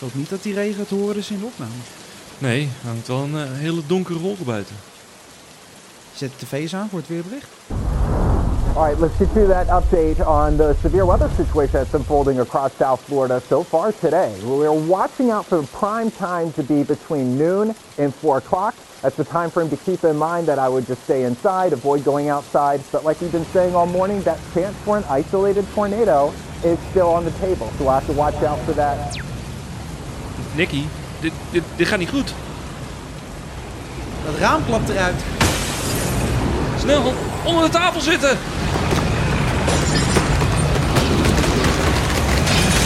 Ik hoop niet dat die regen te horen is in de opname. Nee, hangt wel een eh, hele donkere wolk buiten. Zet de tv's aan voor het weerbericht. All right, let's get to that update on the severe weather situation that's unfolding across South Florida so far today. We're watching out for the prime time to be between noon and 4 o'clock. That's the time frame to keep in mind that I would just stay inside, avoid going outside. But like we've been saying all morning, that chance for an isolated tornado is still on the table. So we'll have to watch out for that. Nicky, dit, dit, dit gaat niet goed. Dat raam klapt eruit. Snel, onder de tafel zitten.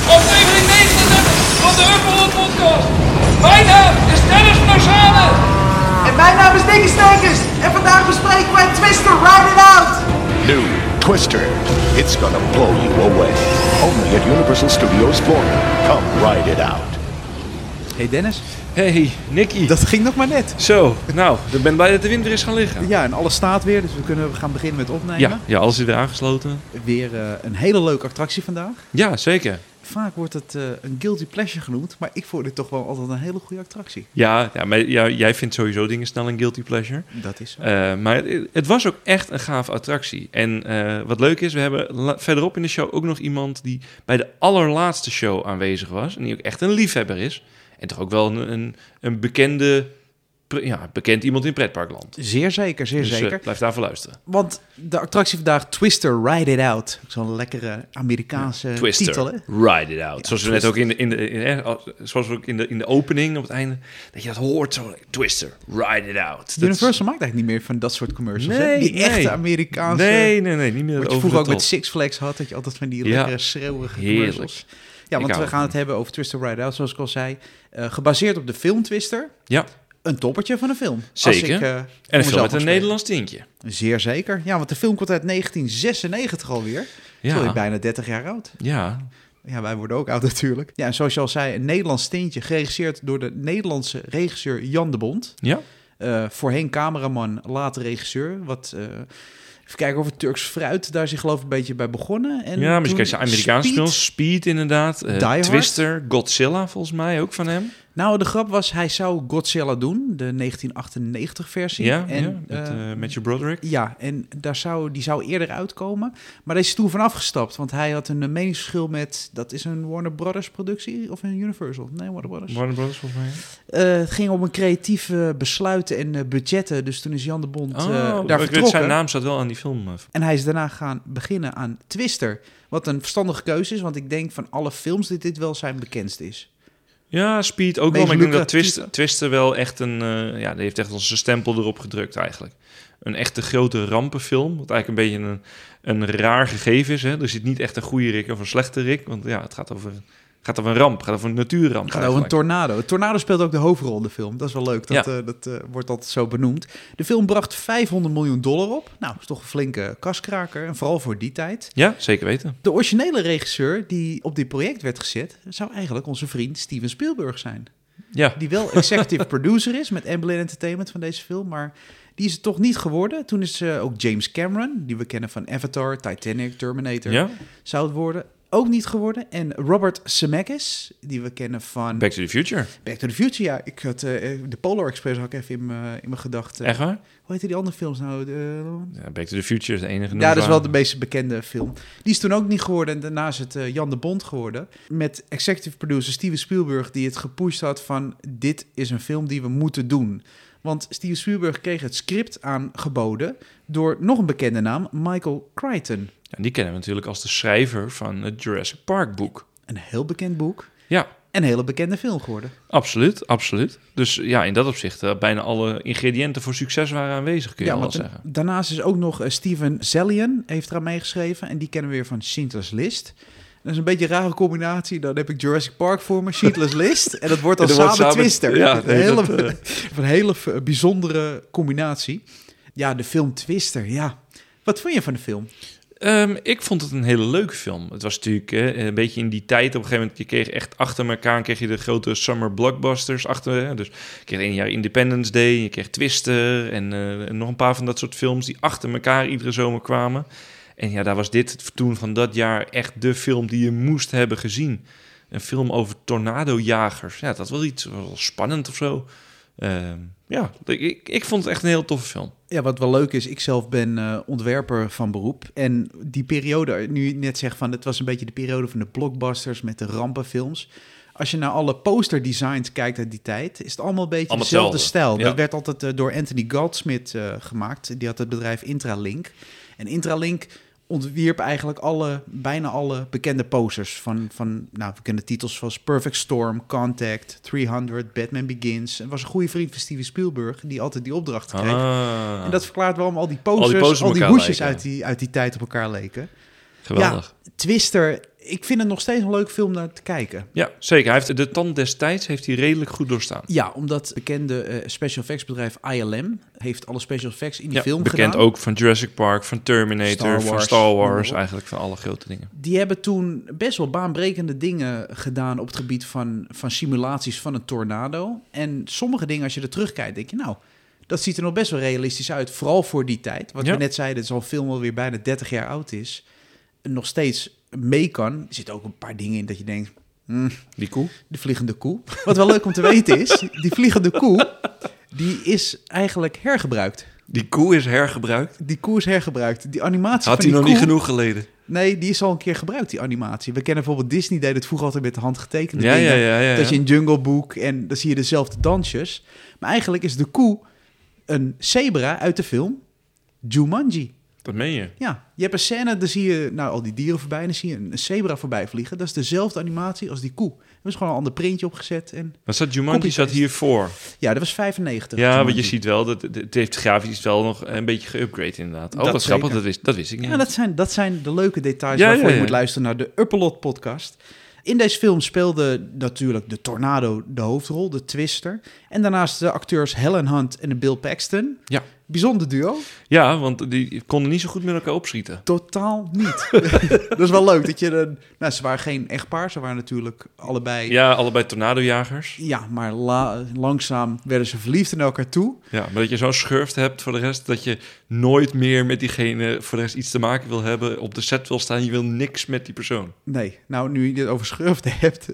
Aflevering 39 van de Huppel Podcast. Mijn naam is Dennis van Oostzade. En mijn naam is Nicky Stekers. En vandaag bespreken wij Twister Ride It Out. New Twister. It's gonna blow you away. Only at Universal Studios Florida. Come ride it out. Hey Dennis, Hey, Nicky. dat ging nog maar net. Zo, nou, ik ben blij dat de wind er is gaan liggen. Ja, en alles staat weer, dus we kunnen we gaan beginnen met opnemen. Ja, ja alles is weer aangesloten. Weer eh, een hele leuke attractie vandaag. Ja, zeker. Vaak wordt het eh, een guilty pleasure genoemd, maar ik vond dit toch wel altijd een hele goede attractie. Ja, ja maar ja, jij vindt sowieso dingen snel een guilty pleasure. Dat is zo. Eh, maar het, het was ook echt een gaaf attractie. En wat leuk is, we hebben verderop in de show ook nog iemand die bij de allerlaatste show aanwezig was. En die ook echt een liefhebber is. En toch ook wel een, een, een bekende, ja, bekend iemand in pretparkland. Zeer zeker, zeer Dus eh, zeker. blijf daarvoor luisteren. Want de attractie vandaag, Twister Ride It Out. Zo'n lekkere Amerikaanse Twister, titel, hè? Ride It Out. zoals we net ook in de, in de, in, eh, als- zoals we ook in de, in de opening op het einde, dat je dat hoort zo. Twister, Ride It Out. Dat Universal maakt eigenlijk niet meer van dat soort commercials. hè? Nee, Die nee. echte Amerikaanse... Nee, nee, nee, niet meer Wat je vroeger ook met. Six Flags had, dat je altijd van die Ja. lekkere schreeuwige Heerlijk. Ja, want we gaan het hebben over Twister Ride Out, zoals ik al zei. Eh, gebaseerd op de film Twister. Ja, Een toppertje van een film. Als Zeker. ik, eh, en een film met een. Nederlands tintje. Zeer zeker. Ja, want de film komt uit 1996 alweer. Ja. Sorry, bijna 30 jaar oud. Ja, Ja, wij worden ook oud natuurlijk. Ja, en zoals je al zei, een Nederlands tintje. Geregisseerd door de Nederlandse regisseur Jan de Bond. ja. Eh, voorheen cameraman, later regisseur. Wat, even kijken over Turks fruit. Daar is hij geloof ik een beetje bij begonnen. En ja, maar je kijkt Amerikaanse Speed. films. Speed inderdaad. eh. Twister, Godzilla volgens mij ook van hem. Nou, de grap was, hij zou Godzilla doen. De 1998 versie. Ja, en, ja met eh, eh, Matthew Broderick. Ja, en daar zou, die zou eerder uitkomen. Maar daar is toen van afgestapt. Want hij had een eh, meningsverschil met... Dat is een Warner Brothers productie of een Universal? Nee, Warner Brothers. Warner Brothers volgens mij. Het ging om een creatieve besluiten en budgetten. Dus toen is Jan de Bond Oh, daar ik weet, vertrokken. zijn naam staat wel aan die film. En hij is daarna gaan beginnen aan Twister. Wat een verstandige keuze is. Want ik denk van alle films dat dit wel zijn bekendst is. Ja, Speed ook wel. Maar ik denk dat. Twist, Twister wel echt een... eh, ja, die heeft echt zijn stempel erop gedrukt eigenlijk. Een echte grote rampenfilm. Wat eigenlijk een beetje een, een raar gegeven is. Hè? Er zit niet echt een goede Rick of een slechte Rick. Want ja, het gaat over, gaat over een ramp. Gaat over een natuurramp gaat over een tornado. Tornado speelt ook de hoofdrol in de film. Dat is wel leuk. Dat, Ja. eh, dat eh, wordt altijd zo benoemd. De film bracht 500 miljoen dollar op. Nou, dat is toch een flinke kaskraker. En vooral voor die tijd. Ja, zeker weten. De originele regisseur die op dit project werd gezet... zou eigenlijk onze vriend Steven Spielberg zijn. Ja, Die wel executive producer is met Amblin Entertainment van deze film. Maar die is het toch niet geworden. Toen is eh, ook James Cameron, die we kennen van Avatar, Titanic, Terminator... ja. zou het worden. Ook niet geworden. En Robert Zemeckis, die we kennen van Back to the Future. Back to the Future. Ja, ik had eh, de Polar Express had ik even in mijn gedachten. Echt waar? Hoe heette die andere films nou? De, Ja, Back to the Future is de enige. ja, dat is wel de meest bekende film. Die is toen ook niet geworden. En daarna is het eh, Jan de Bond geworden. Met executive producer Steven Spielberg, die het gepusht had van... dit is een film die we moeten doen. Want Steven Spielberg kreeg het script aangeboden... door nog een bekende naam, Michael Crichton. En die kennen we natuurlijk als de schrijver van het Jurassic Park boek. Een heel bekend boek. Ja, En een hele bekende film geworden. absoluut, absoluut. Dus ja, in dat opzicht uh, bijna alle ingrediënten voor succes waren aanwezig, kun je ja, wel zeggen. daarnaast is ook nog uh, Steven Zellian heeft eraan meegeschreven. En die kennen we weer van Schindler's List. Dat is een beetje een rare combinatie. Dan heb ik Jurassic Park voor me, Schindler's List. En dat wordt dan En samen, Twister. ja, een nee, hele, dat, uh... een hele bijzondere combinatie. Ja, de film Twister, ja. Wat vond je van de film? Um, ik vond het een hele leuke film. Het was natuurlijk hè, een beetje in die tijd. Op een gegeven moment, je echt achter elkaar... kreeg je de grote summer blockbusters achter. Dus je kreeg een jaar Independence Day, je kreeg Twister... En, uh, en nog een paar van dat soort films die achter elkaar iedere zomer kwamen. En ja, daar was dit toen van dat jaar echt de film die je moest hebben gezien. een film over tornadojagers. Ja, dat is wel iets wel spannend of zo. Ehm, ja, ik, ik vond het echt een heel toffe film. Ja, wat wel leuk is, ik zelf ben eh, ontwerper van beroep. En die periode, nu je net zegt van het was een beetje de periode van de blockbusters met de rampenfilms. Als je naar alle posterdesigns kijkt uit die tijd, is het allemaal een beetje Allemaal dezelfde hetzelfde, stijl. ja. Dat werd altijd eh, door Anthony Goldsmith eh, gemaakt. Die had het bedrijf Intralink. En Intralink ontwierp eigenlijk alle, bijna alle bekende posters van, van nou, bekende titels zoals Perfect Storm, Contact, 300, Batman Begins. En was een goede vriend van Steven Spielberg, die altijd die opdrachten kreeg. Ah, En dat verklaart waarom al die posters, al die, posters hoesjes lijken. uit die, uit die tijd op elkaar leken. geweldig. Ja, Twister, ik vind het nog steeds een leuk film naar te kijken. Ja, zeker. Hij heeft de tand destijds heeft hij redelijk goed doorstaan. Ja, omdat bekende eh, special effects bedrijf ILM heeft alle special effects in die Ja, film bekend gedaan. ook van Jurassic Park, van Terminator, Star van Star Wars, eigenlijk van alle grote dingen. Die hebben toen best wel baanbrekende dingen gedaan op het gebied van, van simulaties van een tornado. En sommige dingen, als je er terugkijkt, denk je, nou, dat ziet er nog best wel realistisch uit. Vooral voor die tijd. Wat Ja. we net zeiden, het is al een film alweer bijna 30 jaar oud is. Nog steeds mee kan. Er zitten ook een paar dingen in dat je denkt, hmm, Die koe? de vliegende koe. Wat wel leuk om te weten is, die vliegende koe, die is eigenlijk hergebruikt. Die koe is hergebruikt. Die koe is hergebruikt. Die animatie Had hij nog niet genoeg geleden? Nee, die is al een keer gebruikt, die animatie. We kennen bijvoorbeeld Disney, deed het vroeger altijd met de hand getekende Ja, dingen. ja, ja, Dat je in Jungle Book en dan zie je dezelfde dansjes. Maar eigenlijk is de koe een zebra uit de film Jumanji. Dat meen je. Ja, je hebt een scène, dan zie je nou, al die dieren voorbij... en dan zie je een zebra voorbij vliegen. Dat is dezelfde animatie als die koe. Er is gewoon een ander printje opgezet. En Maar zat Jumanji zat hiervoor? ja, dat was 95. Ja, want je ziet wel, dat het heeft grafisch wel nog een beetje geüpgrade inderdaad. Oh, Dat grappig, dat wist, dat wist ik niet. Ja, dat zijn, dat zijn de leuke details Ja, waarvoor ja, je moet luisteren naar de Uppelot podcast. In deze film speelde natuurlijk de Tornado de hoofdrol, de Twister. En daarnaast de acteurs Helen Hunt en Bill Paxton. Ja. Bijzonder duo. Ja, want die konden niet zo goed met elkaar opschieten. Totaal niet. dat is wel leuk dat je... De, nou, ze waren geen echtpaar, ze waren natuurlijk allebei... Ja, allebei tornadojagers. Ja, maar la- langzaam werden ze verliefd naar elkaar toe. Ja, maar dat je zo'n schurft hebt voor de rest, dat je nooit meer met diegene voor de rest iets te maken wil hebben, op de set wil staan, je wil niks met die persoon. Nee, nou nu je het over schurften hebt,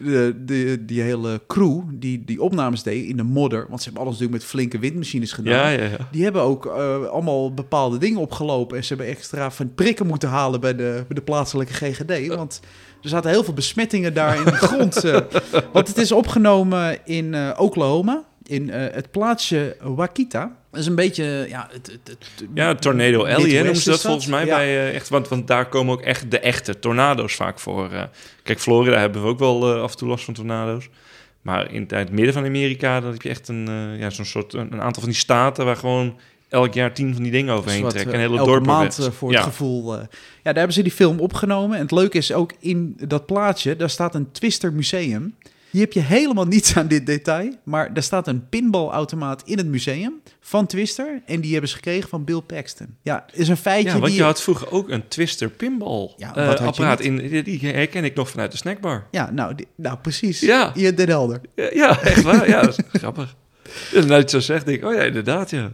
de, de, die hele crew die die opnames deed in de modder, want ze hebben alles natuurlijk met flinke windmachines gedaan. Ja, ja, ja. Die hebben ook eh, allemaal bepaalde dingen opgelopen en ze hebben extra van prikken moeten halen bij de, bij de plaatselijke GGD, want er zaten heel veel besmettingen daar in de grond. eh. want het is opgenomen in eh, Oklahoma, in eh, het plaatsje Wakita. Dat is een beetje, ja... Het, het, het- Ja, Tornado Alley, noemen ze is dat volgens mij Ja. bij eh, echt, want, want daar komen ook echt de echte tornado's vaak voor. kijk, Florida hebben we ook wel af en toe last van tornado's. Maar in het midden van Amerika, dan heb je echt een, eh, ja, zo'n soort, een, een aantal van die staten waar gewoon elk jaar tien van die dingen overheen trekken. eh, En hele elke dorpen maand eh, voor ja. het gevoel. eh. ja, daar hebben ze die film opgenomen. En het leuke is ook in dat plaatje, daar staat een Twister museum. Hier heb je helemaal niets aan dit detail. Maar daar staat een pinballautomaat in het museum van Twister. En die hebben ze gekregen van Bill Paxton. Ja, is een feitje Ja, want die... je had vroeger ook een Twister pinball Ja, eh, je apparaat. In, die- herken ik nog vanuit de snackbar. Ja, nou, die- nou precies. Ja. Je Den Helder. Ja, ja, echt waar. Ja, dat is grappig. Nou je het zo zegt, denk ik, oh ja, inderdaad, ja.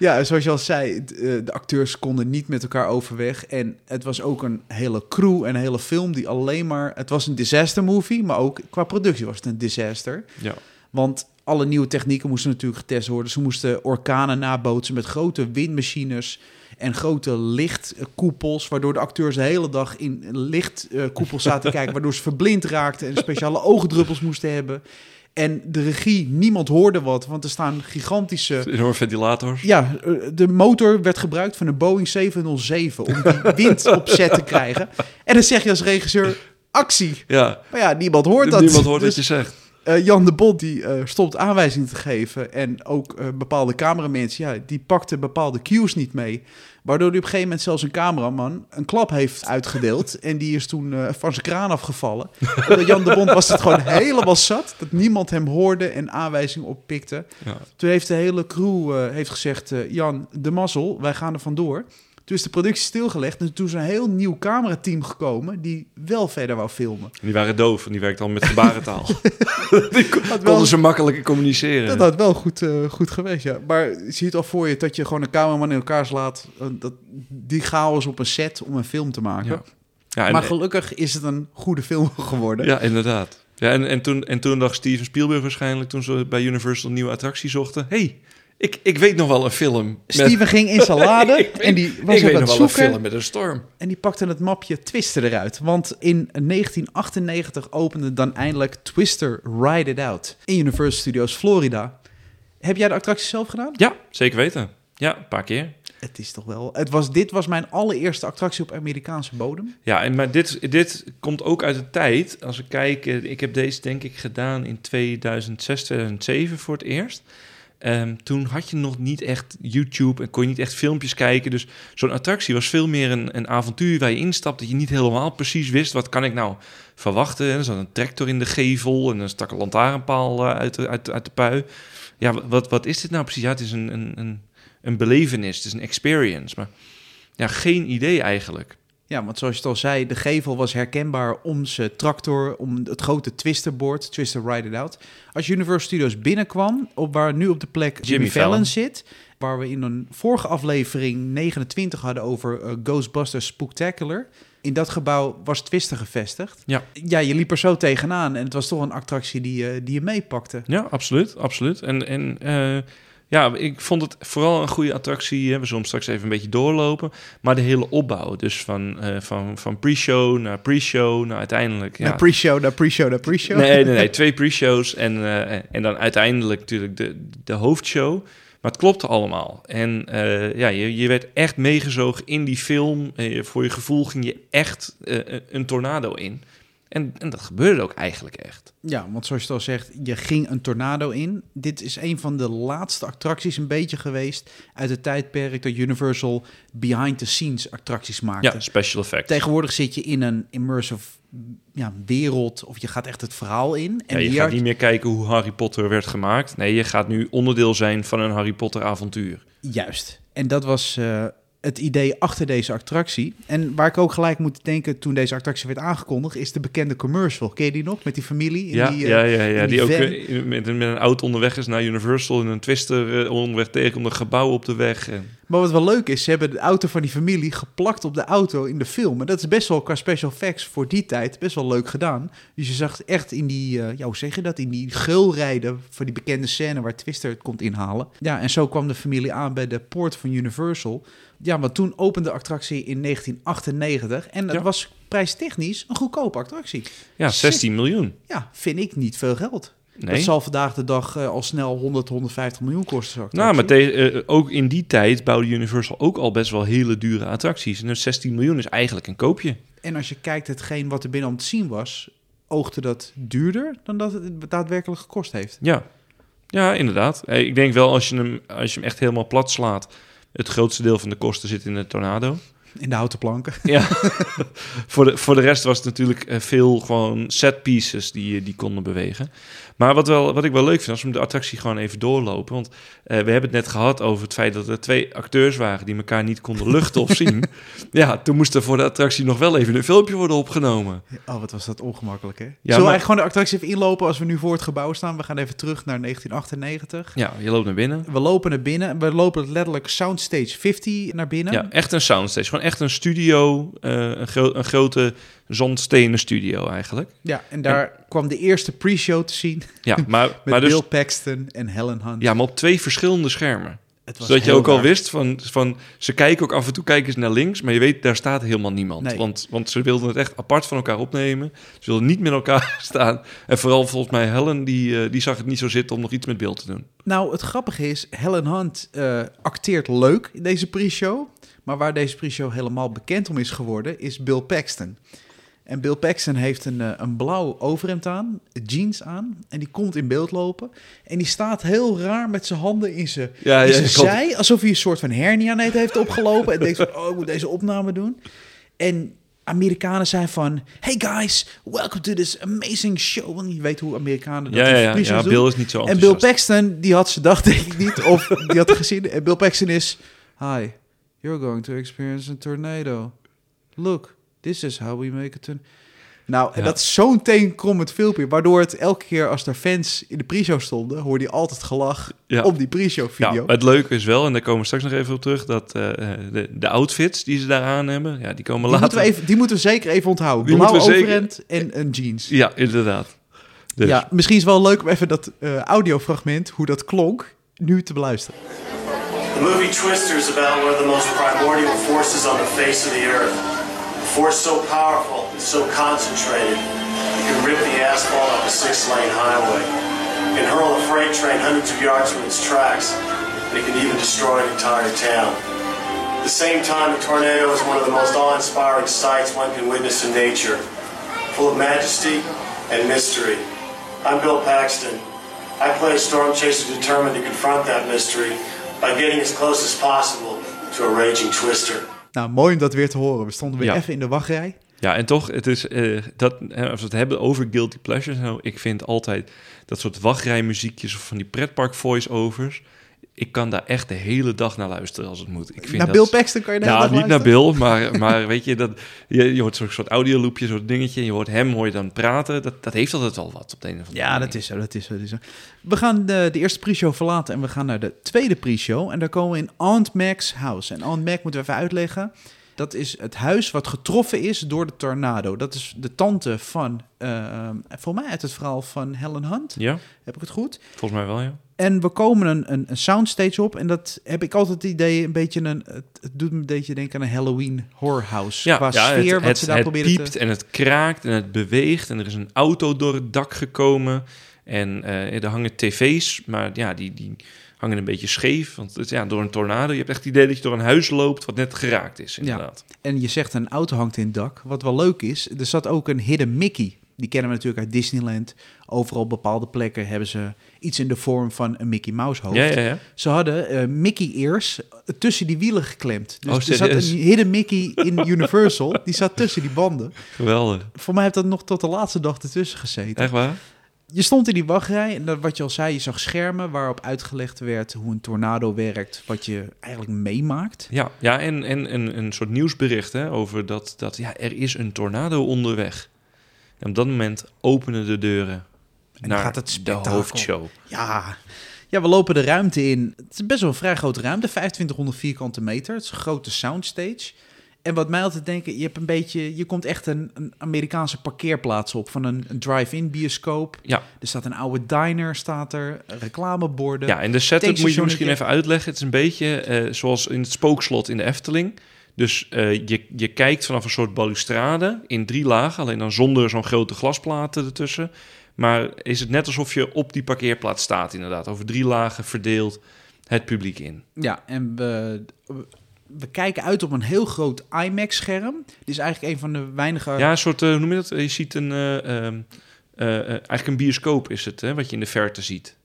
Ja, zoals je al zei, eh, de acteurs konden niet met elkaar overweg. En het was ook een hele crew en een hele film die alleen maar... Het was een disaster movie, maar ook qua productie was het een disaster. Ja. Want alle nieuwe technieken moesten natuurlijk getest worden. Ze moesten orkanen nabootsen met grote windmachines en grote lichtkoepels, waardoor de acteurs de hele dag in lichtkoepels zaten te kijken, waardoor ze verblind raakten en speciale oogdruppels moesten hebben. En de regie, niemand hoorde wat, want er staan gigantische... Enorme ventilators. Ja, eh, de motor werd gebruikt van een Boeing 707 om die wind op zet te krijgen. En dan zeg je als regisseur, actie. Ja, Maar ja, niemand hoort dat. niemand hoort Dus- wat je zegt. eh, Jan de Bond die eh, stopt aanwijzingen te geven. En ook bepaalde cameramensen, ja, die pakten bepaalde cues niet mee. Waardoor hij op een gegeven moment zelfs een cameraman een klap heeft uitgedeeld. en die is toen eh, van zijn kraan afgevallen. Omdat Jan de Bond was het gewoon helemaal zat. Dat niemand hem hoorde en aanwijzingen oppikte. Ja. Toen heeft de hele crew eh, heeft gezegd... eh, Jan, de mazzel, wij gaan er vandoor. Toen is de productie stilgelegd. En toen is een heel nieuw camerateam gekomen... die wel verder wou filmen. Die waren doof en die werkten al met gebarentaal. die kon- wel- konden ze makkelijker communiceren. Dat had wel goed, eh, goed geweest, ja. Maar je ziet al voor je dat je gewoon een cameraman in elkaar slaat. eh, dat, die chaos op een set om een film te maken. Ja. Ja, en- maar gelukkig is het een goede film geworden. Ja, inderdaad. Ja, en, en, toen, en toen dacht Steven Spielberg waarschijnlijk, toen ze bij Universal een nieuwe attractie zochten... hey, ik, ik weet nog wel een film. met- Steven ging in zijn lade Ik en die was ik weet nog wel een film met een storm. En die pakte het mapje Twister eruit. Want in 1998 opende dan eindelijk Twister Ride It Out in Universal Studios Florida. Heb jij de attractie zelf gedaan? Ja, zeker weten. Ja, een paar keer. Het is toch wel. Het was, dit was mijn allereerste attractie op Amerikaanse bodem. Ja, en maar dit, dit komt ook uit de tijd. Als ik kijk, eh, ik heb deze denk ik gedaan in 2006, 2007 voor het eerst. Ehm, toen had je nog niet echt YouTube en kon je niet echt filmpjes kijken. Dus zo'n attractie was veel meer een, een avontuur waar je instapt. Dat je niet helemaal precies wist, wat kan ik nou verwachten. En er een tractor in de gevel en dan stak een lantaarnpaal eh, uit, de, uit, uit de pui. Ja, wat, wat is dit nou precies? Ja, het is een, een, een, een belevenis, het is een experience. Maar ja, geen idee eigenlijk. Ja, want zoals je het al zei, de gevel was herkenbaar om zijn tractor, om het grote twisterboard, Twister Ride It Out. Als Universal Studios binnenkwam, op waar nu op de plek Jimmy, Jimmy Fallon, Fallon. zit, waar we in een vorige aflevering 29 hadden over eh, Ghostbusters Spooktacular. In dat gebouw was Twister gevestigd. Ja. Ja, je liep er zo tegenaan en het was toch een attractie die, je die je meepakte. Ja, absoluut, absoluut. En, en eh, ja, ik vond het vooral een goede attractie. Hè. We zullen straks even een beetje doorlopen. Maar de hele opbouw, dus van, eh, van, van pre-show naar pre-show naar uiteindelijk... Ja. Naar pre-show, naar pre-show, naar pre-show. Nee, nee, nee, twee pre-shows en, eh, en dan uiteindelijk natuurlijk de, de hoofdshow. Maar het klopte allemaal. En eh, ja, je, je werd echt meegezogen in die film. Voor je gevoel ging je echt een tornado in. En, en dat gebeurde ook eigenlijk echt. Ja, want zoals je het al zegt, je ging een tornado in. Dit is een van de laatste attracties een beetje geweest uit het tijdperk dat Universal behind-the-scenes attracties maakte. Ja, special effects. Tegenwoordig zit je in een immersive ja, wereld of je gaat echt het verhaal in. En Ja, je gaat had- niet meer kijken hoe Harry Potter werd gemaakt. Nee, je gaat nu onderdeel zijn van een Harry Potter avontuur. Juist. En dat was eh, het idee achter deze attractie. En waar ik ook gelijk moet denken toen deze attractie werd aangekondigd, is de bekende commercial. Ken je die nog? Met die familie? in Ja, die, eh, ja, ja, ja. Die, ook eh, met, een- met een auto onderweg is naar Universal en een twister eh, onderweg tegen een gebouw op de weg. En... Maar wat wel leuk is, ze hebben de auto van die familie geplakt op de auto in de film. En dat is best wel qua special effects voor die tijd best wel leuk gedaan. Dus je zag echt in die, eh ja, hoe zeg je dat, in die geulrijden van die bekende scène waar Twister het komt inhalen. Ja, en zo kwam de familie aan bij de poort van Universal. Ja, want toen opende de attractie in 1998 en Ja. was prijstechnisch een goedkope attractie. Ja, 16 miljoen. Ja, vind ik niet veel geld. Nee. Dat zal vandaag de dag eh, al snel 100, 150 miljoen kosten. Nou, maar eh, ook in die tijd bouwde Universal ook al best wel hele dure attracties. En dus 16 miljoen is eigenlijk een koopje. En als je kijkt hetgeen wat er binnen om te zien was, oogde dat duurder dan dat het daadwerkelijk gekost heeft. Ja, ja inderdaad. Eh, Ik denk wel als je, hem, als je hem echt helemaal plat slaat... het grootste deel van de kosten zit in de tornado. In de houten planken. Ja, voor, de, voor de rest was het natuurlijk eh, veel gewoon set pieces die, eh, die konden bewegen. Maar wat, wel, wat ik wel leuk vind, als we de attractie gewoon even doorlopen. Want eh, we hebben het net gehad over het feit dat er twee acteurs waren die elkaar niet konden luchten of zien. Ja, toen moest er voor de attractie nog wel even een filmpje worden opgenomen. Oh, wat was dat ongemakkelijk, hè? Zullen we maar- eigenlijk gewoon de attractie even inlopen als we nu voor het gebouw staan? We gaan even terug naar 1998. Ja, je loopt naar binnen. We lopen naar binnen. We lopen letterlijk Soundstage 50 naar binnen. Ja, echt een soundstage. Gewoon echt een studio, eh, een, gro- een grote zandstenen studio eigenlijk. Ja, en daar kwam de eerste pre-show te zien Ja, maar, met maar, dus, Bill Paxton en Helen Hunt. ja, maar op twee verschillende schermen. het was Zodat je ook al wist van, van ze kijken ook af en toe kijken ze naar links, maar je weet daar staat helemaal niemand. Nee. Want, want ze wilden het echt apart van elkaar opnemen. Ze wilden niet met elkaar staan. En vooral volgens mij Helen, die, eh, die zag het niet zo zitten om nog iets met beeld te doen. Nou, het grappige is, Helen Hunt eh, acteert leuk in deze pre-show. Maar waar deze pre-show helemaal bekend om is geworden, is Bill Paxton. En Bill Paxton heeft een, eh, een blauw overhemd aan, jeans aan. En die komt in beeld lopen. En die staat heel raar met zijn handen in zijn, Ja, in ja, zijn zij. Alsof hij een soort van hernia net heeft opgelopen. en denkt van, oh, ik moet deze opname doen. En Amerikanen zijn van, hey guys, welcome to this amazing show. Want je weet hoe Amerikanen dat Ja, ja, ja. Bill is niet zo En Bill. Paxton, die had ze dag denk ik niet, of die had gezien. En Bill Paxton is, hi, you're going to experience a tornado. Look, this is how we make a tornado. Nou, en Ja. dat is zo'n teenkrommend filmpje, waardoor het elke keer als er fans in de pre-show stonden, hoorde je altijd gelach Ja. op die pre-show Ja, video. het leuke is wel, en daar komen we straks nog even op terug, dat eh, de, de outfits die ze daar aan hebben, ja, die komen die, later. moeten we even, die moeten we zeker even onthouden. Die Blauw zeker- overhemd en een jeans. Ja, inderdaad. Dus, Ja, misschien is het wel leuk om even dat eh, audiofragment, hoe dat klonk, nu te beluisteren. The movie Twister is about one of the most primordial forces on the face of the earth. A force so powerful and so concentrated, it can rip the asphalt off a six-lane highway. It can hurl a freight train hundreds of yards from its tracks. and It can even destroy an entire town. At the same time, a tornado is one of the most awe-inspiring sights one can witness in nature, full of majesty and mystery. I'm Bill Paxton. I play a storm chaser determined to confront that mystery by getting as close as possible to a raging twister. Nou, mooi om dat weer te horen. We stonden weer Ja. even in de wachtrij. Ja, en toch, het is eh, dat, hè, als we het hebben over guilty pleasures, zo, ik vind altijd dat soort wachtrijmuziekjes of van die pretpark voice-overs. Ik kan daar echt de hele dag naar luisteren als het moet. Ik vind Naar dat- Bill Paxton kan je hele Nou, niet naar? Bill, maar, maar weet je, dat, je, je hoort zo'n soort audioloopje, zo'n dingetje. Je hoort hem, hoor je dan praten. Dat, dat heeft altijd wel wat op de een of andere Ja, dat is zo, dat is zo. Dat is zo. We gaan de, de eerste pre-show verlaten en we gaan naar de tweede pre-show. En daar komen we in Aunt Mac's house. En Aunt Mac moeten we even uitleggen. Dat is het huis wat getroffen is door de tornado. Dat is de tante van, eh voor mij uit het verhaal van Helen Hunt. Ja, Heb ik het goed? volgens mij wel, ja. En we komen een, een, een soundstage op. En dat heb ik altijd het idee, een beetje een... Het, doet me een beetje denken aan een Halloween horror house. Ja, Qua ja, sfeer, het, wat het, ze daar het proberen piept te... en het kraakt en het beweegt. En er is een auto door het dak gekomen. En eh, er hangen tv's, maar ja, die, die hangen een beetje scheef. Want het, ja, door een tornado, je hebt echt het idee dat je door een huis loopt wat net geraakt is, inderdaad. En je zegt een auto hangt in het dak. Wat wel leuk is, er zat ook een hidden Mickey. Die kennen we natuurlijk uit Disneyland. Overal op bepaalde plekken hebben ze iets in de vorm van een Mickey Mouse hoofd. Ja, ja, ja. Ze hadden eh, Mickey ears tussen die wielen geklemd. Dus Oh, er zat een hidden Mickey in Universal. Die zat tussen die banden. Geweldig. Voor mij heeft dat nog tot de laatste dag ertussen gezeten. Echt waar? Je stond in die wachtrij en dat, wat je al zei, je zag schermen waarop uitgelegd werd hoe een tornado werkt, wat je eigenlijk meemaakt. Ja, ja en, en een, een soort nieuwsbericht hè, over dat, dat ja, er is een tornado onderweg. En op dat moment openen de deuren En naar gaat het de hoofdshow. Ja. ja, we lopen de ruimte in. Het is best wel een vrij grote ruimte, 2500 vierkante meter. Het is een grote soundstage. En wat mij altijd denken, je hebt een beetje, je komt echt een, een Amerikaanse parkeerplaats op van een, een drive-in bioscoop. Ja. Er staat een oude diner, staat er reclameborden. Ja, en de setup moet je misschien even uitleggen. Het is een beetje eh, zoals in het spookslot in de Efteling. Dus eh, je, je kijkt vanaf een soort balustrade in drie lagen, alleen dan zonder zo'n grote glasplaten ertussen. Maar is het net alsof je op die parkeerplaats staat, inderdaad. Over drie lagen verdeeld het publiek in. Ja, en we, we kijken uit op een heel groot IMAX-scherm. Dit is eigenlijk een van de weinige... Ja, een soort, eh, hoe noem je dat? Je ziet een, eh, ehm, eh, eigenlijk een bioscoop is het, hè, wat je in de verte ziet.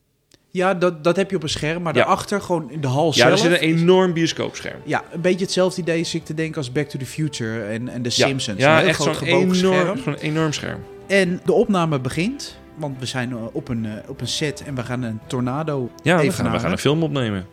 Ja, dat, dat heb je op een scherm, maar Ja. daarachter gewoon in de hal Ja, er zelf... zit een enorm bioscoopscherm. Ja, een beetje hetzelfde idee is ik te denken als Back to the Future en, en The Ja, Simpsons. ja echt zo'n enorm, scherm. zo'n enorm scherm. En de opname begint, want we zijn op een, op een set en we gaan een tornado Ja, we even gaan, we gaan een film opnemen.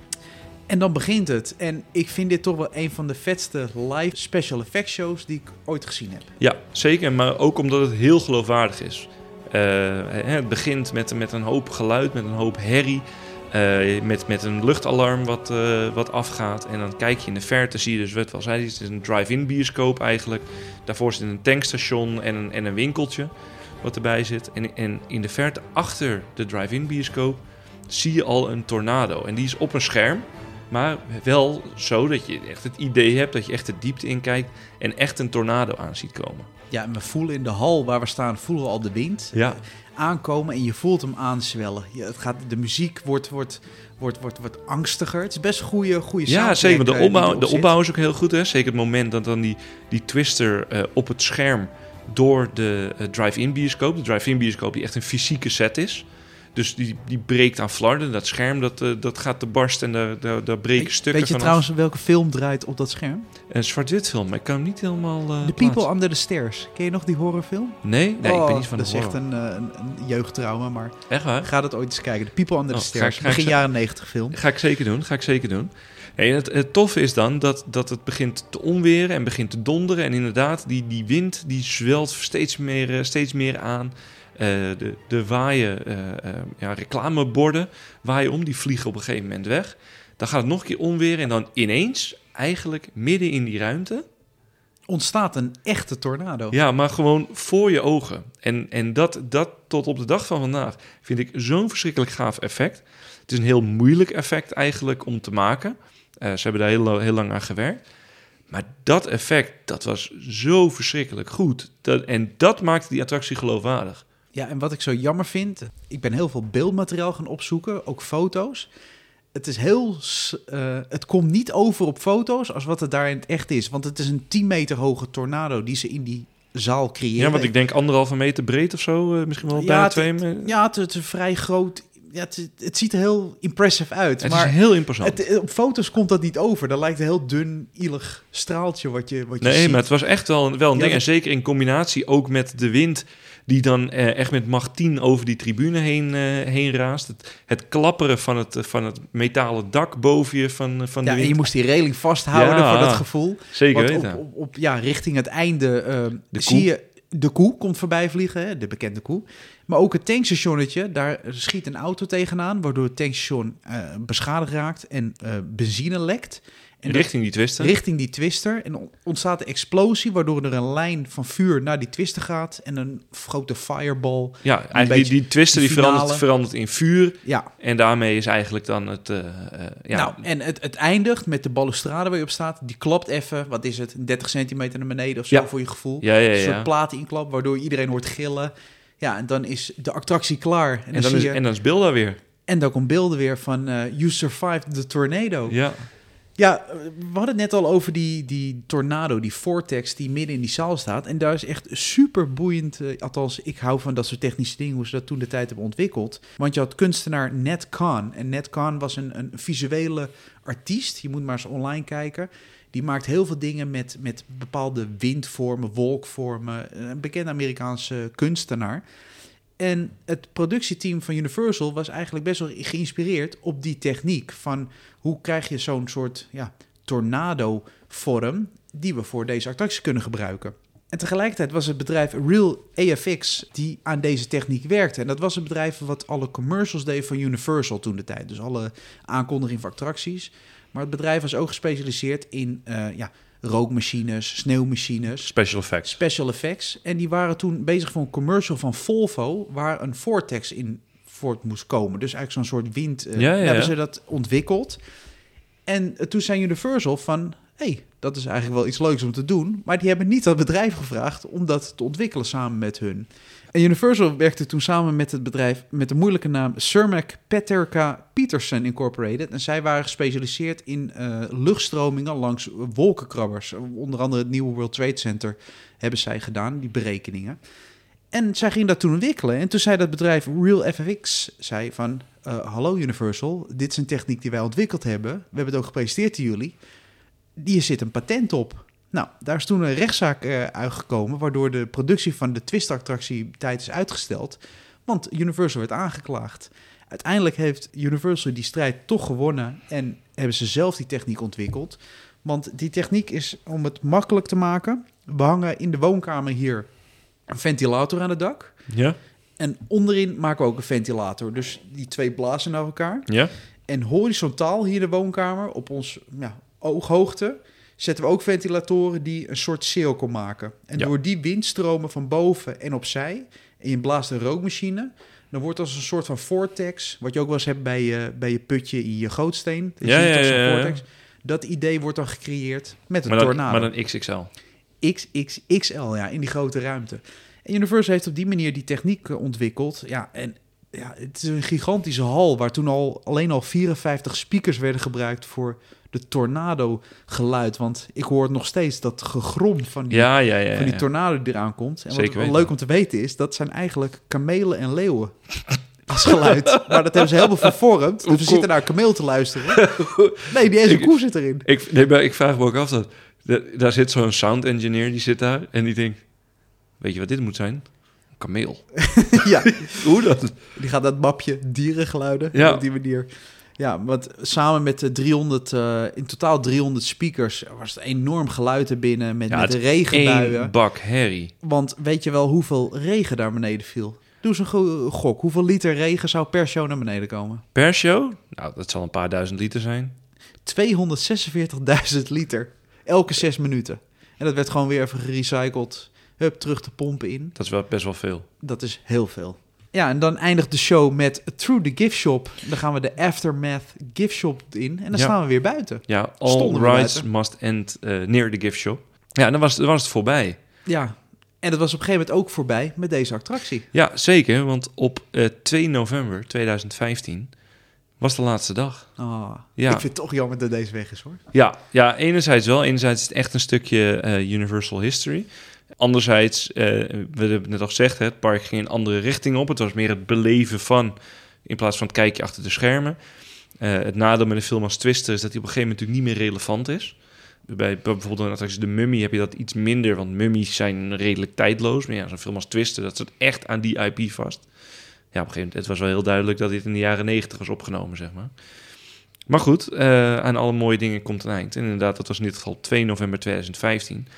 En dan begint het. En ik vind dit toch wel een van de vetste live special effects shows die ik ooit gezien heb. Ja, zeker. Maar ook omdat het heel geloofwaardig is. Eh, het begint met, met een hoop geluid, met een hoop herrie. eh, met, met een luchtalarm wat, eh, wat afgaat. En dan kijk je in de verte, zie je dus wat wel zei, het is een drive-in bioscoop eigenlijk. Daarvoor zit een tankstation en een, en een winkeltje wat erbij zit. En, en in de verte achter de drive-in bioscoop zie je al een tornado. En die is op een scherm. Maar wel zo dat je echt het idee hebt dat je echt de diepte in kijkt en echt een tornado aan ziet komen. Ja, en we voelen in de hal waar we staan, voelen we al de wind Ja. eh, aankomen. En je voelt hem aanzwellen. Ja, het gaat, de muziek wordt, wordt, wordt, wordt, wordt angstiger. Het is best een goede, goede Ja, zeker. De opbouw, de opbouw is ook heel goed. Hè? Zeker het moment dat dan die, die twister eh, op het scherm door de eh, drive-in bioscoop, de drive-in bioscoop die echt een fysieke set is, Dus die, die breekt aan flarden. Dat scherm dat, eh, dat gaat te barst en daar, daar, daar breken Weet- stukken Weet je vanaf. trouwens welke film draait op dat scherm? Een zwart-wit film, maar ik kan hem niet helemaal eh, The People. Under the Stairs. Ken je nog die horrorfilm? Nee, nee ik ben Oh, niet van de Dat is echt horror. een, eh, een, een jeugdtrauma, maar Echt waar? ga dat ooit eens kijken. The People Under Oh, the ga Stairs. ik- ga Begin jaren 90 film. Ga ik zeker doen, ga ik zeker doen. Hey, het, het toffe is dan dat, dat het begint te onweren en begint te donderen. En inderdaad, die, die wind die zwelt steeds meer, steeds meer aan. Eh, de, de waaien, eh, eh, ja, reclameborden waaien om, die vliegen op een gegeven moment weg. Dan gaat het nog een keer onweren en dan ineens, eigenlijk midden in die ruimte... Ontstaat een echte tornado. Ja, maar gewoon voor je ogen. En, en dat, dat tot op de dag van vandaag vind ik zo'n verschrikkelijk gaaf effect. Het is een heel moeilijk effect eigenlijk om te maken. Ze hebben daar heel, heel lang aan gewerkt. Maar dat effect, dat was zo verschrikkelijk goed. Dat, en dat maakte die attractie geloofwaardig. Ja, en wat ik zo jammer vind, ik ben heel veel beeldmateriaal gaan opzoeken, ook foto's. Het is heel, eh, het komt niet over op foto's als wat het daar in het echt is. Want het is een 10 meter hoge tornado die ze in die zaal creëren. Ja, want ik denk anderhalve meter breed of zo. eh, misschien wel Ja, bijna twee meter. Ja, het, het is vrij groot. Ja, het, het ziet er heel impressive uit. Het maar is heel imposant. het, op foto's komt dat niet over. Dan lijkt een heel dun, ielig straaltje wat je, wat je Nee, ziet. maar het was echt wel een, wel een Ja, ding. dat- En zeker in combinatie ook met de wind die dan eh, echt met macht 10 over die tribune heen, eh, heen raast. Het, het klapperen van het, van het metalen dak boven je van, eh, van ja, de wind. je moest die reling vasthouden Ja, voor dat gevoel. Zeker Want weten. op, op, op- ja, richting het einde De zie je de koe komt voorbij vliegen, hè, de bekende koe. Maar ook het tankstationnetje, daar schiet een auto tegenaan, waardoor het tankstation beschadigd raakt en benzine lekt. En Richting die twisten. richting die twister. En on- ontstaat een explosie, waardoor er een lijn van vuur naar die twister gaat. En een grote fireball. ja, eigenlijk die, beetje die twister die verandert, verandert in vuur. Ja, En daarmee is eigenlijk dan het... eh, ja, nou, en het, het eindigt met de balustrade waar je op staat. Die klapt even, wat is het, 30 centimeter naar beneden of zo Ja. voor je gevoel. ja, ja, Een ja. soort platen inklap, waardoor iedereen hoort gillen. Ja, en dan is de attractie klaar. En dan, En dan, zie is, je, en dan is Bill daar weer. en dan komt beelden weer van eh, You Survived the Tornado. Ja. Ja, we hadden het net al over die, die tornado, die vortex die midden in die zaal staat. En daar is echt super boeiend, eh, althans ik hou van dat soort technische dingen, hoe ze dat toen de tijd hebben ontwikkeld. Want je had kunstenaar Ned Kahn. En Ned Kahn was een, een visuele artiest, je moet maar eens online kijken. Die maakt heel veel dingen met, met bepaalde windvormen, wolkvormen. Een bekende Amerikaanse kunstenaar. En het productieteam van Universal was eigenlijk best wel geïnspireerd op die techniek. Van hoe krijg je zo'n soort ja, tornado-vorm die we voor deze attractie kunnen gebruiken. En tegelijkertijd was het bedrijf Real AFX die aan deze techniek werkte. En dat was het bedrijf wat alle commercials deed van Universal toen de tijd. Dus alle aankondigingen van attracties. Maar het bedrijf was ook gespecialiseerd in eh, ja, rookmachines, sneeuwmachines, Special effects. special effects. En die waren toen bezig voor een commercial van Volvo, waar een vortex in voort moest komen. Dus eigenlijk zo'n soort wind. eh, Ja, ja, Hebben ze dat ontwikkeld. En eh, toen zei Universal van, dat is eigenlijk wel iets leuks om te doen. Maar die hebben niet dat bedrijf gevraagd om dat te ontwikkelen samen met hun. En Universal werkte toen samen met het bedrijf met de moeilijke naam Cermac Peterka Peterson Incorporated. En zij waren gespecialiseerd in eh, luchtstromingen langs wolkenkrabbers. Onder andere het nieuwe World Trade Center hebben zij gedaan, die berekeningen. En zij ging dat toen ontwikkelen. En toen zei dat bedrijf Real FFX, zei van... eh, hallo Universal, dit is een techniek die wij ontwikkeld hebben. We hebben het ook gepresenteerd aan jullie. Hier zit een patent op. Nou, daar is toen een rechtszaak eh, uitgekomen... waardoor de productie van de Twist-attractie tijd is uitgesteld. Want Universal werd aangeklaagd. Uiteindelijk heeft Universal die strijd toch gewonnen... en hebben ze zelf die techniek ontwikkeld. Want die techniek is, om het makkelijk te maken... we hangen in de woonkamer hier een ventilator aan het dak... Ja? En onderin maken we ook een ventilator. Dus die twee blazen naar elkaar. Ja? En horizontaal hier de woonkamer, op ons ja, ooghoogte, zetten we ook ventilatoren die een soort cirkel maken. En Ja. door die windstromen van boven en opzij, en je blaast een rookmachine, dan wordt als een soort van vortex, wat je ook wel eens hebt bij je, bij je putje in je gootsteen. Ja. Dat idee wordt dan gecreëerd met een Maar dan, tornado. maar dan XXL. XXXL, ja, in die grote ruimte. En Universal heeft op die manier die techniek eh, ontwikkeld. Ja, en ja, het is een gigantische hal waar toen al alleen al 54 speakers werden gebruikt voor de tornado geluid. Want ik hoor nog steeds dat gegrom van die, Ja, ja, ja. van die tornado die eraan komt. En Zeker wat wel weten. leuk om te weten is, dat zijn eigenlijk kamelen en leeuwen. als geluid. maar dat hebben ze helemaal vervormd. Dus we zitten naar een kameel te luisteren. Nee, die ene koe zit erin. Ik, nee, maar ik vraag me ook af dat... dat- daar zit zo'n sound engineer, die zit daar en die denkt... Weet je wat dit moet zijn? Kameel. ja, Hoe dat? die gaat dat mapje dierengeluiden Ja. op die manier. Ja, want samen met de 300, eh, in totaal 300 speakers was het enorm geluid er binnen met, Ja, met de regenbuien. Bak herrie. Want weet je wel hoeveel regen daar beneden viel? Doe eens een go- gok. Hoeveel liter regen zou per show naar beneden komen? Per show? Nou, dat zal een paar duizend liter zijn. 246.000 liter. Elke zes minuten. En dat werd gewoon weer even gerecycled. Hup, terug de pompen in. Dat is wel best wel veel. Dat is heel veel. Ja, en dan eindigt de show met Through the Gift Shop. Dan gaan we de Aftermath Gift Shop in. En dan Ja. staan we weer buiten. Ja, all Stonden rights must end eh, near the gift shop. Ja, dan was, dan was het voorbij. Ja. En dat was op een gegeven moment ook voorbij met deze attractie. Ja, zeker, want op eh, 2 november 2015 was de laatste dag. Ah, Ja. Ik vind het toch jammer dat deze weg is hoor. Ja, ja enerzijds wel. Enerzijds is het echt een stukje eh, Universal History. Anderzijds, eh, we hebben het net al gezegd, het park ging een andere richting op. Het was meer het beleven van, in plaats van het kijkje achter de schermen. Eh, het nadeel met een film als Twister is dat hij op een gegeven moment natuurlijk niet meer relevant is. Bij bijvoorbeeld een attractie De Mummy heb je dat iets minder, want mummies zijn redelijk tijdloos. Maar ja, zo'n film als Twister, dat zit echt aan die IP vast. Ja, op een gegeven moment, het was wel heel duidelijk dat dit in de jaren negentig was opgenomen, zeg maar. Maar goed, eh, aan alle mooie dingen komt een eind. Inderdaad, dat was in dit geval 2 november 2015.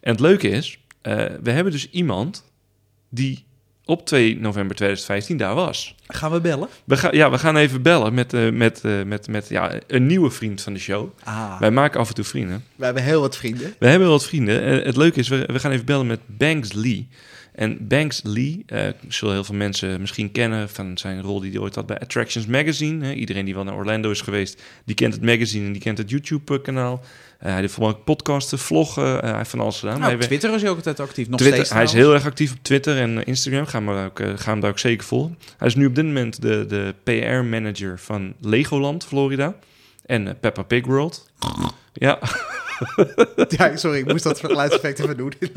En het leuke is, eh, we hebben dus iemand die op 2 november 2015 daar was. Gaan we bellen? We, gaan ja, we gaan even bellen met, eh, met, eh, met, met ja, een nieuwe vriend van de show. Ah, Wij maken af en toe vrienden. we hebben heel wat vrienden. We hebben wel wat vrienden. Het leuke is, we, we gaan even bellen met Banks Lee. En Banks Lee, eh, zullen heel veel mensen misschien kennen van zijn rol die hij ooit had bij Attractions Magazine. Iedereen die wel naar Orlando is geweest, die kent het magazine en die kent het YouTube-kanaal. Eh, hij heeft vooral podcasten, vloggen, eh, hij heeft van alles gedaan. Nou, op Twitter is hij ook altijd actief. Nog Twitter, steeds hij is heel erg actief op Twitter en Instagram. Ga, maar ook, ga hem daar ook zeker volgen. Hij is nu op dit moment de, de PR-manager van Legoland, Florida. En Peppa Pig World. Ja, Ja, sorry, ik moest dat geluidseffect even doen.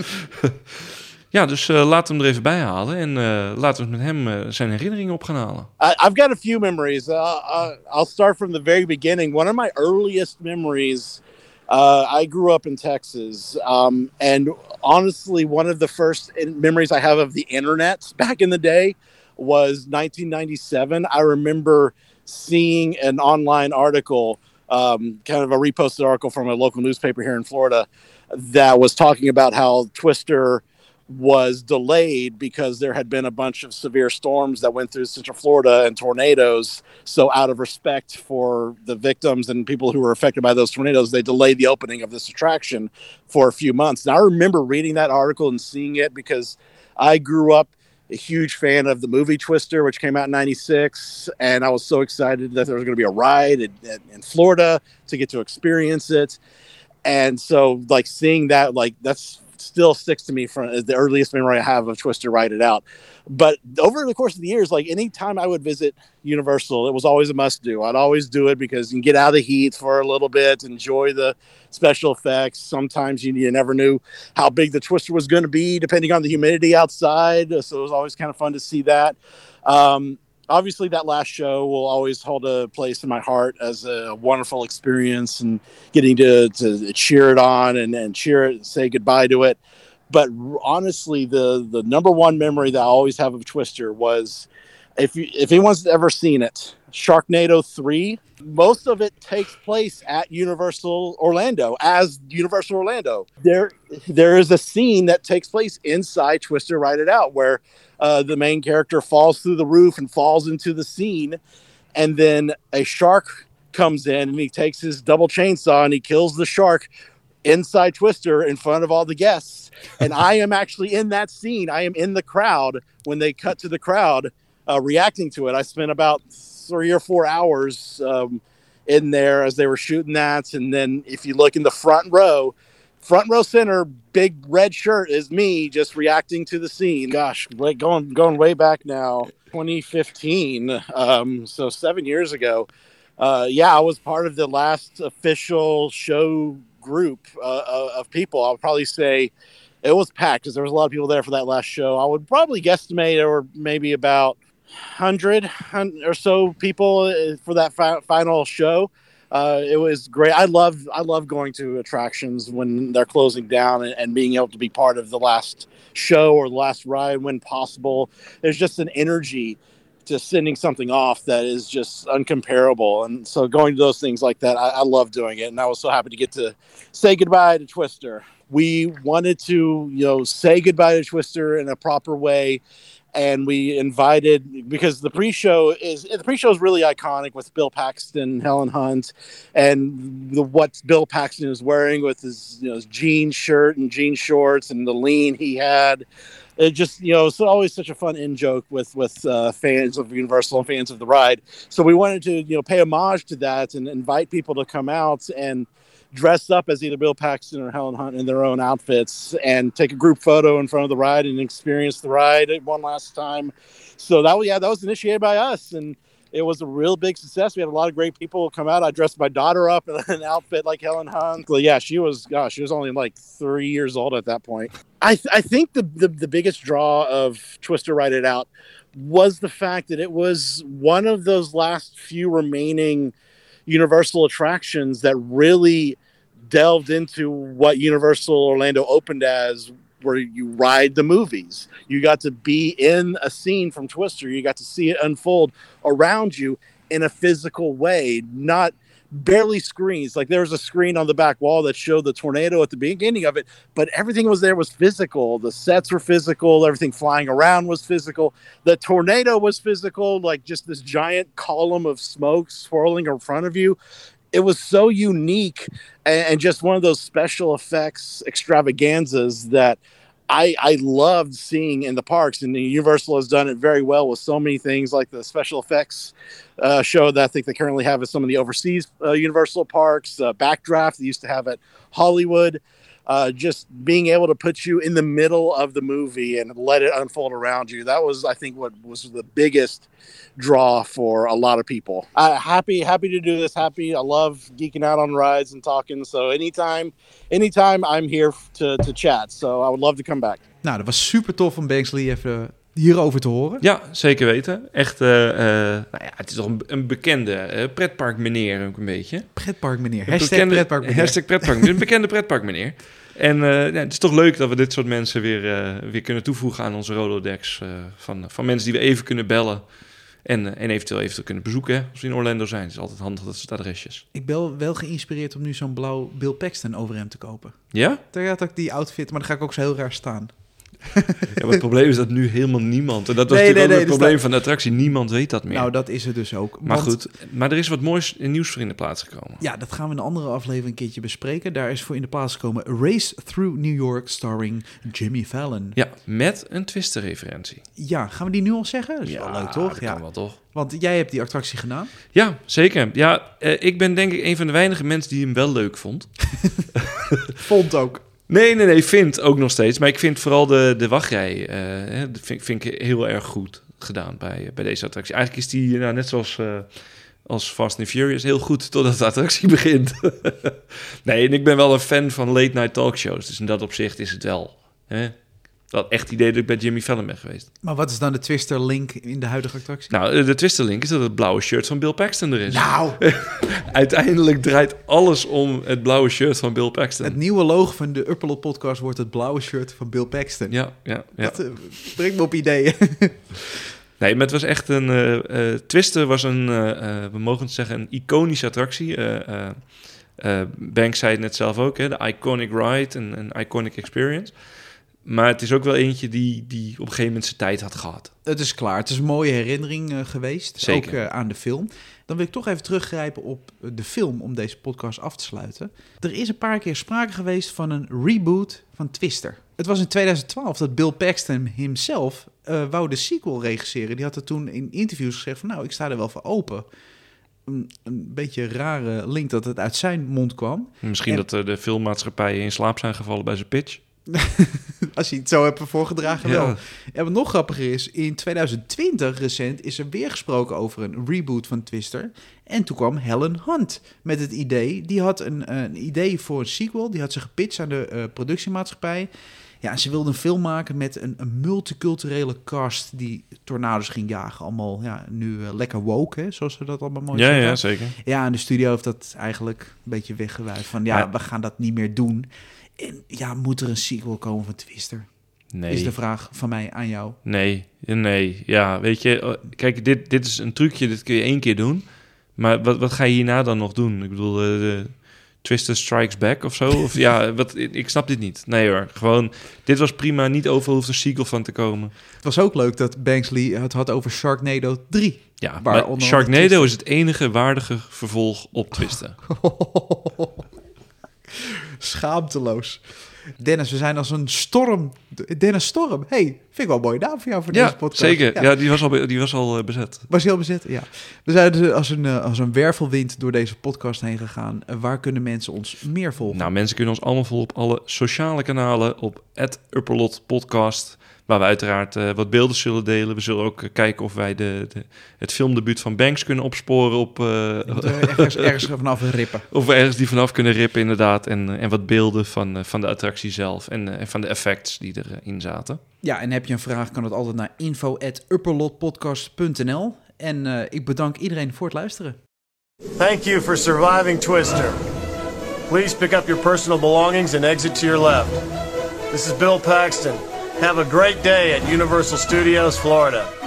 Ja, dus laten we hem er even bij halen en eh, laten we met hem eh, zijn herinneringen op gaan halen. I, I've got a few memories. Uh, uh, I'll start from the very beginning. One of my earliest memories. Uh, I grew up in Texas, um, and honestly, one of the first memories I have of the internet back in the day was 1997. I remember seeing an online article, um, kind of a reposted article from a local newspaper here in Florida, that was talking about how Twister was delayed because there had been a bunch of severe storms that went through Central Florida and tornadoes. So, out of respect for the victims and people who were affected by those tornadoes, they delayed the opening of this attraction for a few months. And I remember reading that article and seeing it because I grew up a huge fan of the movie Twister, which came out in 96. And I was so excited that there was going to be a ride in, in Florida to get to experience it and so like seeing that like that's still sticks to me from the earliest memory I have of Twister Ride It Out. But over the course of the years, like anytime I would visit Universal, it was always a must do. I'd always do it because you can get out of the heat for a little bit, enjoy the special effects. Sometimes you, you never knew how big the Twister was going to be, depending on the humidity outside. So it was always kind of fun to see that. Um, obviously that last show will always hold a place in my heart as a wonderful experience and getting to, to cheer it on and, and cheer it and say goodbye to it. But honestly the the number one memory that i always have of twister was if you if anyone's ever seen it sharknado 3 most of it takes place at universal orlando as universal orlando. There there is a scene that takes place inside twister ride it out where uh, the main character falls through the roof and falls into the scene. And then a shark comes in and he takes his double chainsaw and he kills the shark inside twister in front of all the guests. And i am actually in that scene. I am in the crowd. When they cut to the crowd uh, reacting to it i spent about three or four hours um, in there as they were shooting that. And then if you look in the front row front row center big red shirt is me just reacting to the scene. Gosh like going going way back now 2015 um so seven years ago uh yeah i was part of the last official show group uh, of people. I would probably say it was packed because there was a lot of people there for that last show. I would probably guesstimate there were maybe about hundred or so people uh, for that fi- final show. Uh, it was great. I love I love going to attractions when they're closing down and, and being able to be part of the last show or the last ride when possible. There's just an energy to sending something off that is just uncomparable. And so going to those things like that, I, I love doing it. And I was so happy to get to say goodbye to Twister. We wanted to, you know, say goodbye to Twister in a proper way. And we invited because the pre-show is the pre-show is really iconic with Bill Paxton, Helen Hunt, and the what Bill Paxton is wearing with his you know his jean shirt and jean shorts and the lean he had it just you know it's always such a fun in joke with with uh, fans of Universal and fans of the ride. So we wanted to you know pay homage to that and invite people to come out and dress up as either Bill Paxton or Helen Hunt in their own outfits and take a group photo in front of the ride and experience the ride one last time. So that was yeah that was initiated by us and it was a real big success. We had a lot of great people come out. I dressed my daughter up in an outfit like Helen Hunt. Yeah, she was, gosh, she was only like three years old at that point. I, th- I think the, the, the biggest draw of Twister Ride It Out was the fact that it was one of those last few remaining Universal attractions that really delved into what Universal Orlando opened as where you ride the movies. You got to be in a scene from Twister. You got to see it unfold around you in a physical way, not barely screens. Like there was a screen on the back wall that showed the tornado at the beginning of it, but everything was there was physical. The sets were physical, everything flying around was physical. The tornado was physical, like just this giant column of smoke swirling in front of you it was so unique and, and, just one of those special effects extravaganzas that I, I loved seeing in the parks. And universal has done it very well with so many things like the special effects uh, show that i think they currently have at some of the overseas uh, universal parks uh, backdraft they used to have at hollywood uh, just being able to put you in the middle of the movie and let it unfold around you. That was, I think, what was the biggest draw for a lot of people. Happy, happy to do this. Happy. I love geeking out on rides and talking. So anytime, anytime I'm here to, to chat. So I would love to come back. Nou, dat was super tof om Banksley even hierover te horen. Ja, zeker weten. Echt, uh, uh, nou ja, het is toch een, een bekende uh, pretpark meneer ook een beetje. Pretpark meneer. Hashtag bekende, pretpark meneer. Hashtag pretpark meneer. Een bekende pretpark meneer. En ja, het is toch leuk dat we dit soort mensen weer, weer kunnen toevoegen aan onze Rolodex. van, van mensen die we even kunnen bellen. En, en eventueel even kunnen bezoeken hè, als we in Orlando zijn. Het is altijd handig dat het adresjes. Ik ben wel geïnspireerd om nu zo'n blauw Bill Paxton overhemd te kopen. Ja? Daar had ik die outfit, maar dan ga ik ook zo heel raar staan. Ja, maar het probleem is dat nu helemaal niemand... En dat was Nee, natuurlijk nee, ook nee, het dus probleem dat- van de attractie. Niemand weet dat meer. Nou, dat is het dus ook. maar Want- goed, maar er is wat moois en nieuws voor in de plaats gekomen. Ja, dat gaan we in een andere aflevering een keertje bespreken. Daar is voor in de plaats gekomen Race Through New York, starring Jimmy Fallon. Ja, met een Twister-referentie. Ja, gaan we die nu al zeggen? Dat is wel leuk, toch? Ja. kan wel, toch? Want jij hebt die attractie gedaan. Ja, zeker. Ja, eh, ik ben denk ik een van de weinige mensen die hem wel leuk vond. Vond ook. Nee, nee, nee, vind ook nog steeds. Maar ik vind vooral de, de wachtrij, eh, vind, vind ik heel erg goed gedaan bij, bij deze attractie. Eigenlijk is die, nou, net zoals eh, als Fast and Furious, heel goed totdat de attractie begint. nee, en ik ben wel een fan van late night talkshows. Dus in dat opzicht is het wel hè, dat echt idee dat ik bij Jimmy Fallon ben geweest. Maar wat is dan de Twister link in de huidige attractie? Nou, de Twister-link is dat het blauwe shirt van Bill Paxton er is. Nou, Uiteindelijk draait alles om het blauwe shirt van Bill Paxton. het nieuwe logo van de Upperlot podcast wordt het blauwe shirt van Bill Paxton. Ja, ja, ja. Dat eh, brengt me op ideeën. Nee, maar het was echt een... eh eh Twister was een, we mogen het zeggen, een iconische attractie. Banks zei het net zelf ook, hè, de iconic ride, een iconic experience. Maar het is ook wel eentje die, die op een gegeven moment zijn tijd had gehad. Het is klaar. Het is een mooie herinnering eh, geweest. Zeker. Ook eh, aan de film. Dan wil ik toch even teruggrijpen op eh, de film om deze podcast af te sluiten. Er is een paar keer sprake geweest van een reboot van Twister. Het was in 2012 dat Bill Paxton himself eh, wou de sequel regisseren. Die had er toen in interviews gezegd van nou, ik sta er wel voor open. Een, een beetje rare link dat het uit zijn mond kwam. Misschien En- dat de filmmaatschappijen in slaap zijn gevallen bij zijn pitch. Als je het zo hebt voorgedragen Ja. wel. En wat nog grappiger is, in 2020 recent is er weer gesproken over een reboot van Twister. En toen kwam Helen Hunt met het idee. Die had een, een idee voor een sequel. Die had ze gepitcht aan de eh, productiemaatschappij. Ja, ze wilden een film maken met een, een multiculturele cast die tornado's ging jagen. Allemaal ja, nu eh, lekker woke, hè, zoals ze dat allemaal mooi Ja, zeggen. ja, zeker. Ja, en de studio heeft dat eigenlijk een beetje weggewuifd. Van ja, Ja. we gaan dat niet meer doen. En ja, moet er een sequel komen van Twister? Nee. Is de vraag van mij aan jou. Nee, nee. Ja, weet je, eh, kijk, dit, dit is een trucje, dit kun je één keer doen. Maar wat, wat ga je hierna dan nog doen? Ik bedoel, de Twister Strikes Back of zo? Of ja, wat, ik snap dit niet. Nee hoor, gewoon, dit was prima. Niet overal hoeft een sequel van te komen. Het was ook leuk dat Banksley het had over Sharknado 3. Ja, maar Sharknado is het enige waardige vervolg op Twister. Schaamteloos. Dennis, we zijn als een storm. Dennis Storm. hey, vind ik wel een mooie naam voor jou voor ja, deze podcast. zeker. Ja, die was al, die was al eh, bezet. Was al bezet? Ja. We zijn dus als een, eh, als een wervelwind door deze podcast heen gegaan. Eh, Waar kunnen mensen ons meer volgen? Nou, mensen kunnen ons allemaal volgen op alle sociale kanalen. Op Upperlot Podcast. Waar we uiteraard eh, wat beelden zullen delen. We zullen ook eh, kijken of wij de, de, het filmdebuut van Banks kunnen opsporen. Op, eh, er ergens, ergens vanaf rippen. of we ergens die vanaf kunnen rippen, inderdaad. En, en wat beelden van, van de attractie zelf. En, en van de effects die erin zaten. Ja, en heb je een vraag, kan het altijd naar info.upperlotpodcast.nl. En eh, ik bedank iedereen voor het luisteren. Thank you for surviving Twister. Please pick up your personal belongings and exit to your left. This is Bill Paxton. Have a great day at Universal Studios, Florida.